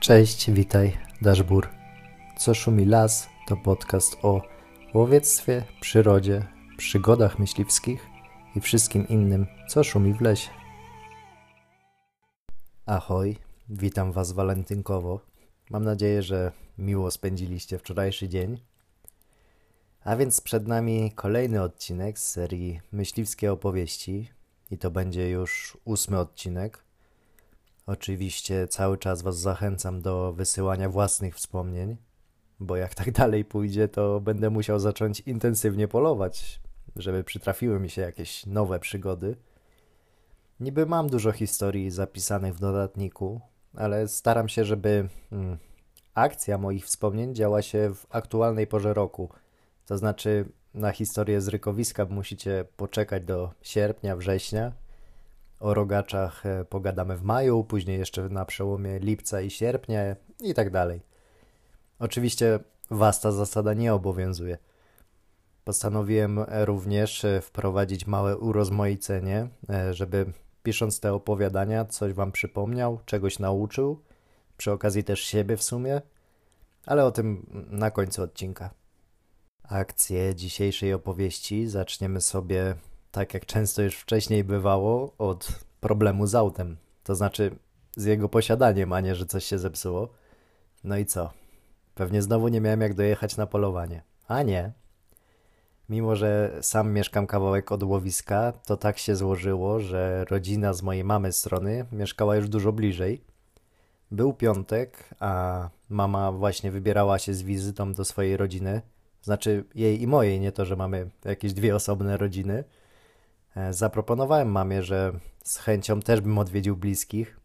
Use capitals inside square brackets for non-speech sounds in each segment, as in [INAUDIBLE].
Cześć, witaj, Daszbur. Co szumi las to podcast o łowiectwie, przyrodzie, przygodach myśliwskich i wszystkim innym, co szumi w lesie. Ahoj, witam Was walentynkowo. Mam nadzieję, że miło spędziliście wczorajszy dzień. A więc przed nami kolejny odcinek z serii Myśliwskie opowieści i to będzie już ósmy odcinek. Oczywiście cały czas Was zachęcam do wysyłania własnych wspomnień, bo jak tak dalej pójdzie, to będę musiał zacząć intensywnie polować, żeby przytrafiły mi się jakieś nowe przygody. Niby mam dużo historii zapisanych w dodatniku, ale staram się, żeby hmm, akcja moich wspomnień działa się w aktualnej porze roku. To znaczy, na historię z rykowiska musicie poczekać do sierpnia, września, o rogaczach e, pogadamy w maju, później jeszcze na przełomie lipca i sierpnia i tak dalej. Oczywiście Was ta zasada nie obowiązuje. Postanowiłem również e, wprowadzić małe urozmaicenie, e, żeby pisząc te opowiadania coś Wam przypomniał, czegoś nauczył, przy okazji też siebie w sumie, ale o tym na końcu odcinka. Akcję dzisiejszej opowieści zaczniemy sobie tak jak często już wcześniej bywało, od problemu z autem. To znaczy z jego posiadaniem, a nie, że coś się zepsuło. No i co? Pewnie znowu nie miałem jak dojechać na polowanie. A nie. Mimo, że sam mieszkam kawałek od łowiska, to tak się złożyło, że rodzina z mojej mamy strony mieszkała już dużo bliżej. Był piątek, a mama właśnie wybierała się z wizytą do swojej rodziny. Znaczy jej i mojej, nie to, że mamy jakieś dwie osobne rodziny. E, zaproponowałem mamie, że z chęcią też bym odwiedził bliskich.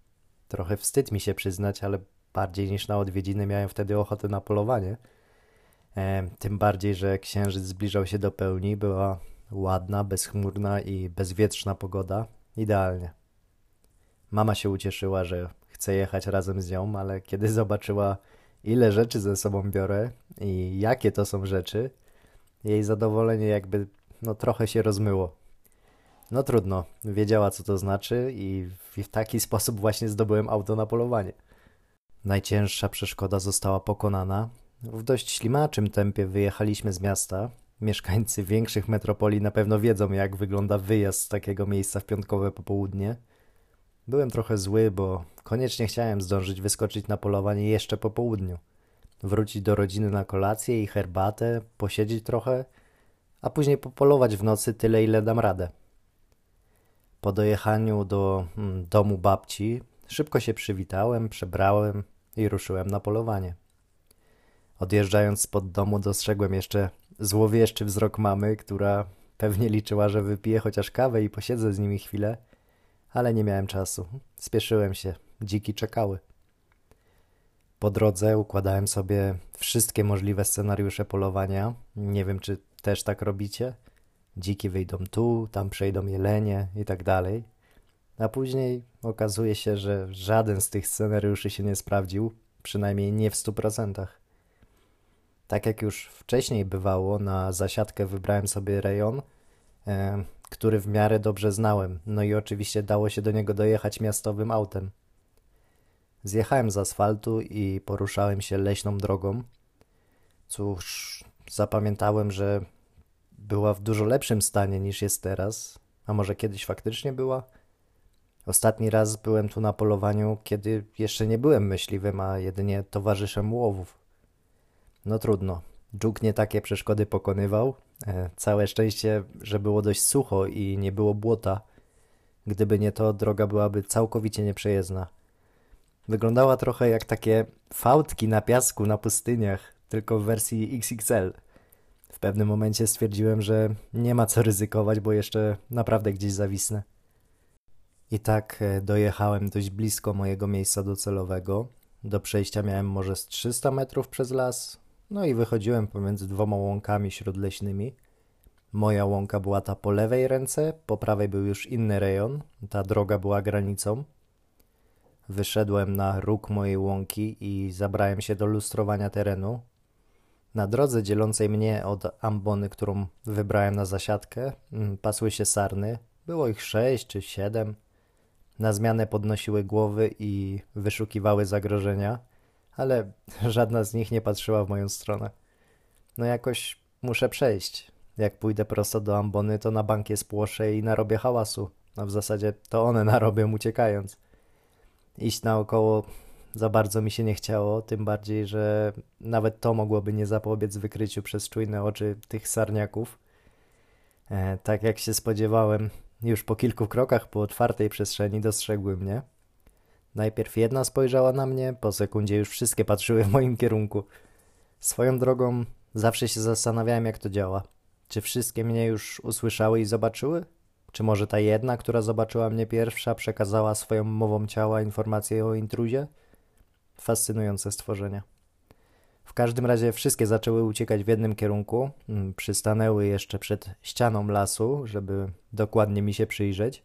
Trochę wstyd mi się przyznać, ale bardziej niż na odwiedziny miałem wtedy ochotę na polowanie. E, tym bardziej, że księżyc zbliżał się do pełni, była ładna, bezchmurna i bezwietrzna pogoda. Idealnie. Mama się ucieszyła, że chcę jechać razem z nią, ale kiedy zobaczyła, ile rzeczy ze sobą biorę i jakie to są rzeczy, jej zadowolenie jakby no trochę się rozmyło. No trudno, wiedziała co to znaczy i w taki sposób właśnie zdobyłem auto na polowanie. Najcięższa przeszkoda została pokonana. W dość ślimaczym tempie wyjechaliśmy z miasta. Mieszkańcy większych metropolii na pewno wiedzą, jak wygląda wyjazd z takiego miejsca w piątkowe popołudnie. Byłem trochę zły, bo koniecznie chciałem zdążyć wyskoczyć na polowanie jeszcze po południu. Wrócić do rodziny na kolację i herbatę, posiedzieć trochę, a później popolować w nocy tyle, ile dam radę. Po dojechaniu do mm, domu babci szybko się przywitałem, przebrałem i ruszyłem na polowanie. Odjeżdżając spod domu dostrzegłem jeszcze złowieszczy wzrok mamy, która pewnie liczyła, że wypiję chociaż kawę i posiedzę z nimi chwilę, ale nie miałem czasu. Spieszyłem się, dziki czekały. Po drodze układałem sobie wszystkie możliwe scenariusze polowania. Nie wiem, czy też tak robicie dziki wyjdą tu, tam przejdą jelenie i tak dalej. A później okazuje się, że żaden z tych scenariuszy się nie sprawdził, przynajmniej nie w stu procentach. Tak jak już wcześniej bywało, na zasiadkę wybrałem sobie rejon, e, który w miarę dobrze znałem, no i oczywiście dało się do niego dojechać miastowym autem. Zjechałem z asfaltu i poruszałem się leśną drogą. Cóż, zapamiętałem, że była w dużo lepszym stanie niż jest teraz, a może kiedyś faktycznie była? Ostatni raz byłem tu na polowaniu, kiedy jeszcze nie byłem myśliwym, a jedynie towarzyszem łowów. No trudno. Dżuk nie takie przeszkody pokonywał. E, całe szczęście, że było dość sucho i nie było błota. Gdyby nie to, droga byłaby całkowicie nieprzejezdna. Wyglądała trochę jak takie fałdki na piasku na pustyniach, tylko w wersji XXL pewnym momencie stwierdziłem, że nie ma co ryzykować, bo jeszcze naprawdę gdzieś zawisnę. I tak e, dojechałem dość blisko mojego miejsca docelowego. Do przejścia miałem może z 300 metrów przez las, no i wychodziłem pomiędzy dwoma łąkami śródleśnymi. Moja łąka była ta po lewej ręce, po prawej był już inny rejon, ta droga była granicą. Wyszedłem na róg mojej łąki i zabrałem się do lustrowania terenu, na drodze dzielącej mnie od ambony, którą wybrałem na zasiadkę, mm, pasły się sarny. Było ich sześć czy siedem. Na zmianę podnosiły głowy i wyszukiwały zagrożenia. ale [LAUGHS] żadna z nich nie patrzyła w moją stronę. No jakoś muszę przejść. Jak pójdę prosto do ambony, to na bankie spłoszę i narobię hałasu. No w zasadzie to one narobią uciekając. Iść naokoło za bardzo mi się nie chciało, tym bardziej, że nawet to mogłoby nie zapobiec wykryciu przez czujne oczy tych sarniaków. E, tak jak się spodziewałem, już po kilku krokach po otwartej przestrzeni dostrzegły mnie. Najpierw jedna spojrzała na mnie, po sekundzie już wszystkie patrzyły w moim kierunku. Swoją drogą zawsze się zastanawiałem, jak to działa. Czy wszystkie mnie już usłyszały i zobaczyły? Czy może ta jedna, która zobaczyła mnie pierwsza, przekazała swoją mową ciała informację o intruzie? Fascynujące stworzenia. W każdym razie wszystkie zaczęły uciekać w jednym kierunku. Mm, przystanęły jeszcze przed ścianą lasu, żeby dokładnie mi się przyjrzeć.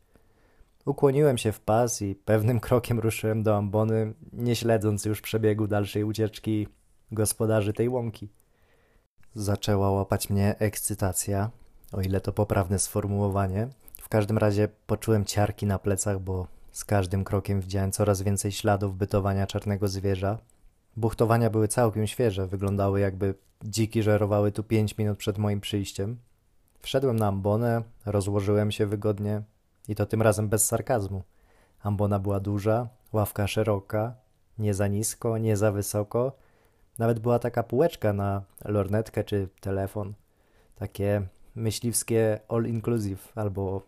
Ukłoniłem się w pas i pewnym [LAUGHS] krokiem ruszyłem do ambony, nie śledząc już przebiegu dalszej ucieczki gospodarzy tej łąki. Zaczęła łapać mnie ekscytacja, o ile to poprawne sformułowanie. W każdym razie poczułem ciarki na plecach, bo z każdym krokiem widziałem coraz więcej śladów bytowania czarnego zwierza. Buchtowania były całkiem świeże, wyglądały jakby dziki żerowały tu pięć minut przed moim przyjściem. Wszedłem na ambonę, rozłożyłem się wygodnie i to tym razem bez sarkazmu. Ambona była duża, ławka szeroka, nie za nisko, nie za wysoko. Nawet była taka półeczka na lornetkę czy telefon. Takie myśliwskie all inclusive albo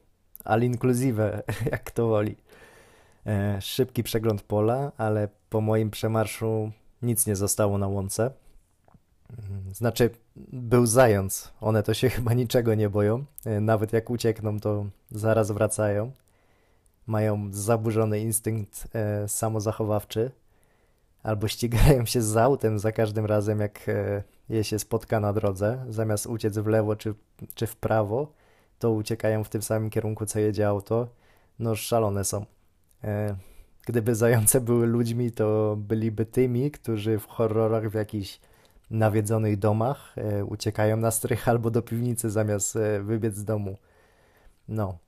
all inclusive, [LAUGHS] jak kto woli. E, szybki przegląd pola, ale po moim przemarszu nic nie zostało na łące. Mm, znaczy, był zając. One to się [LAUGHS] chyba niczego nie boją. E, nawet jak uciekną, to zaraz wracają. Mają zaburzony instynkt e, samozachowawczy. Albo ścigają się z autem za każdym razem, jak e, je się spotka na drodze. Zamiast uciec w lewo czy, czy w prawo, to uciekają w tym samym kierunku, co jedzie auto. No, szalone są. E, gdyby zające były ludźmi, to byliby tymi, którzy w horrorach w jakichś nawiedzonych domach e, uciekają na strych albo do piwnicy zamiast e, wybiec z domu. No,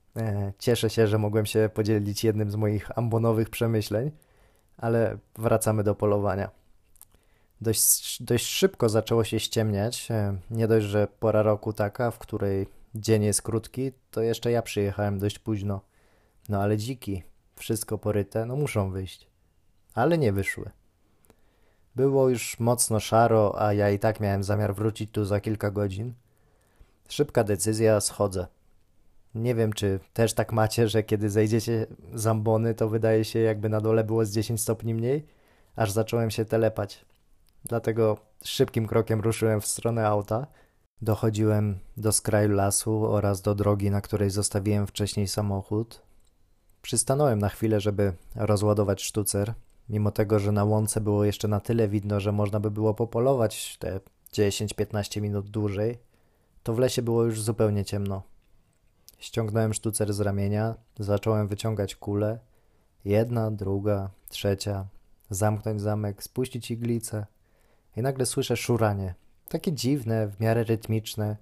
cieszę się, że mogłem się podzielić jednym z moich ambonowych przemyśleń, ale wracamy do polowania. Dość, dość szybko zaczęło się ściemniać. Nie dość, że pora roku taka, w której dzień jest krótki, to jeszcze ja przyjechałem dość późno. No ale dziki, wszystko poryte, no muszą wyjść. Ale nie wyszły. Było już mocno szaro, a ja i tak miałem zamiar wrócić tu za kilka godzin. Szybka decyzja, schodzę. Nie wiem, czy też tak macie, że kiedy zejdziecie z ambony, to wydaje się, jakby na dole było z 10 stopni mniej, aż zacząłem się telepać. Dlatego szybkim krokiem ruszyłem w stronę auta. Dochodziłem do skraju lasu oraz do drogi, na której zostawiłem wcześniej samochód. Przystanąłem na chwilę, żeby rozładować sztucer, mimo tego, że na łące było jeszcze na tyle widno, że można by było popolować te 10-15 minut dłużej, to w lesie było już zupełnie ciemno. Ściągnąłem sztucer z ramienia, zacząłem wyciągać kule. Jedna, druga, trzecia. Zamknąć zamek, spuścić iglicę. I nagle słyszę szuranie. Takie dziwne, w miarę rytmiczne.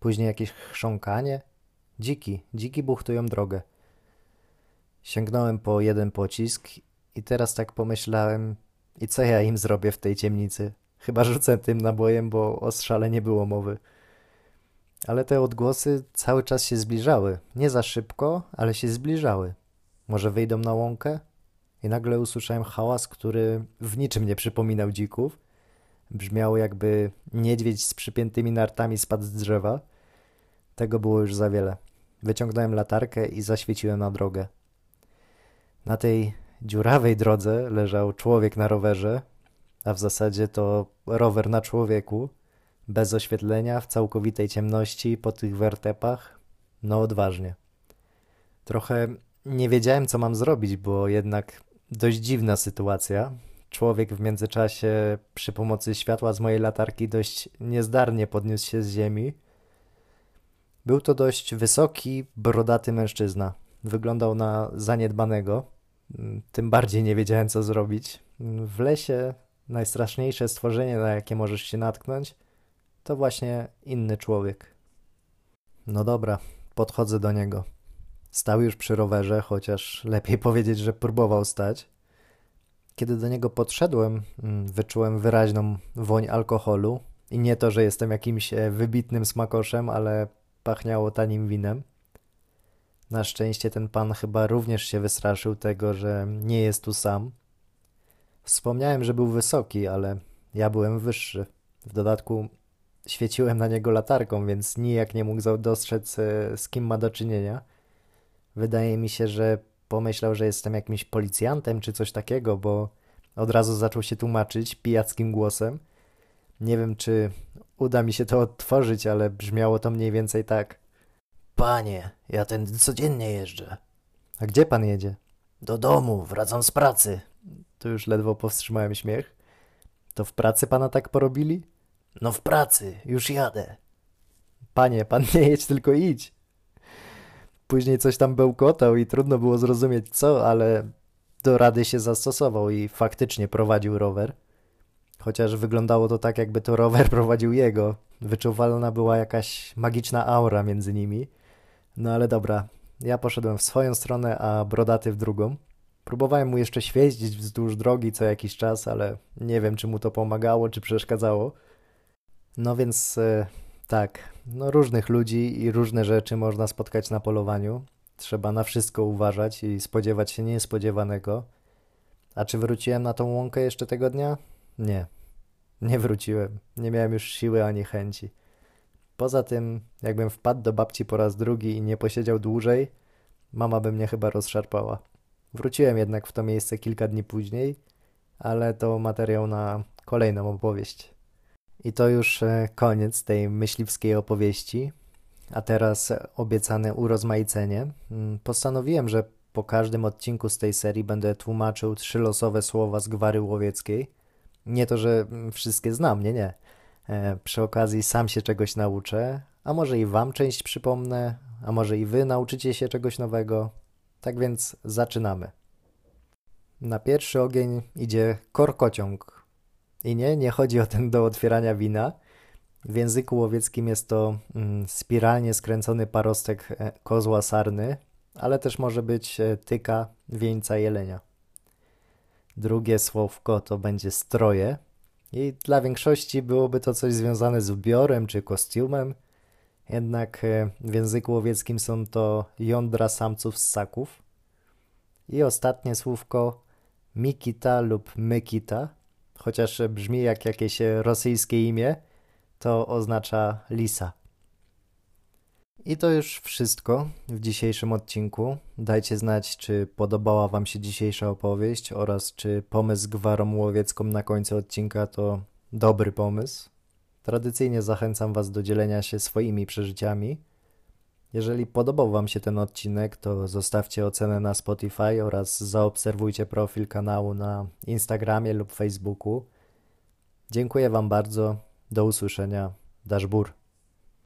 Później jakieś chrząkanie. Dziki, dziki buchtują drogę. Sięgnąłem po jeden pocisk i teraz tak pomyślałem, i co ja im zrobię w tej ciemnicy? Chyba rzucę tym nabojem, bo o strzale nie było mowy. Ale te odgłosy cały czas się zbliżały. Nie za szybko, ale się zbliżały. Może wyjdą na łąkę? I nagle usłyszałem hałas, który w niczym nie przypominał dzików. Brzmiało jakby niedźwiedź z przypiętymi nartami spadł z drzewa. Tego było już za wiele. Wyciągnąłem latarkę i zaświeciłem na drogę. Na tej dziurawej drodze leżał człowiek na rowerze, a w zasadzie to rower na człowieku, bez oświetlenia, w całkowitej ciemności, po tych wertepach. No odważnie. Trochę nie wiedziałem, co mam zrobić, bo jednak dość dziwna sytuacja. Człowiek w międzyczasie przy pomocy światła z mojej latarki dość niezdarnie podniósł się z ziemi. Był to dość wysoki, brodaty mężczyzna. Wyglądał na zaniedbanego. Tym bardziej nie wiedziałem, co zrobić. W lesie najstraszniejsze stworzenie, na jakie możesz się natknąć, to właśnie inny człowiek. No dobra, podchodzę do niego. Stał już przy rowerze, chociaż lepiej [LAUGHS] powiedzieć, że próbował stać. kiedy do niego podszedłem, mm, wyczułem wyraźną woń alkoholu. I nie to, że jestem jakimś e, wybitnym smakoszem, ale pachniało tanim winem. Na szczęście ten pan chyba również się wystraszył tego, że nie jest tu sam. Wspomniałem, że był wysoki, ale ja byłem wyższy. W dodatku świeciłem na niego latarką, więc nijak nie mógł dostrzec, e, z kim ma do czynienia. Wydaje mi się, że pomyślał, że jestem jakimś policjantem czy coś takiego, bo od razu zaczął się tłumaczyć pijackim głosem. Nie wiem, czy uda mi się to odtworzyć, ale brzmiało to mniej więcej tak. Panie, ja tędy codziennie jeżdżę. A gdzie pan jedzie? Do domu, wracam z pracy. Tu już ledwo powstrzymałem śmiech. To w pracy pana tak porobili? No w pracy, już jadę. Panie, pan nie jedź, tylko idź. Później coś tam bełkotał i trudno było zrozumieć co, ale do rady się zastosował i faktycznie prowadził rower. Chociaż wyglądało to tak, jakby to rower [LAUGHS] prowadził jego. Wyczuwalna była jakaś magiczna aura między nimi. No ale dobra, ja poszedłem w swoją stronę, a brodaty w drugą. Próbowałem mu jeszcze świeścić wzdłuż drogi co jakiś czas, ale nie wiem, czy mu to pomagało, czy przeszkadzało. No więc e, tak, no różnych ludzi i różne rzeczy można spotkać na polowaniu. Trzeba na wszystko uważać i spodziewać się niespodziewanego. A czy wróciłem na tą łąkę jeszcze tego dnia? Nie. Nie wróciłem. Nie miałem już siły ani chęci. Poza tym, jakbym wpadł do babci po raz drugi i nie posiedział dłużej, mama by mnie chyba rozszarpała. Wróciłem jednak w to miejsce kilka dni później, ale to materiał na kolejną opowieść. I to już e, koniec tej myśliwskiej opowieści. A teraz obiecane urozmaicenie. Mm, postanowiłem, że po każdym odcinku z tej serii będę tłumaczył trzy losowe słowa z gwary łowieckiej. Nie to, że mm, wszystkie znam, nie, nie. E, przy okazji sam się czegoś nauczę, a może i wam część przypomnę, a może i wy nauczycie się czegoś nowego. Tak więc zaczynamy. Na pierwszy ogień idzie korkociąg. I nie, nie chodzi o ten do otwierania wina. W języku łowieckim jest to mm, spiralnie skręcony parostek e, kozła sarny, ale też może być e, tyka wieńca jelenia. Drugie słówko to będzie stroje i dla większości byłoby to coś związane z ubiorem czy kostiumem, jednak e, w języku łowieckim są to jądra samców ssaków. I ostatnie słówko Mikita lub Mykita, chociaż brzmi jak jakieś rosyjskie imię, to oznacza lisa. I to już wszystko w dzisiejszym odcinku. Dajcie znać, czy podobała Wam się dzisiejsza opowieść oraz czy pomysł z gwarą łowiecką na końcu odcinka to dobry pomysł. Tradycyjnie zachęcam Was do dzielenia się swoimi przeżyciami. Jeżeli podobał Wam się ten odcinek, to zostawcie ocenę na Spotify oraz zaobserwujcie profil kanału na Instagramie lub Facebooku. Dziękuję Wam bardzo. Do usłyszenia. Daszbur.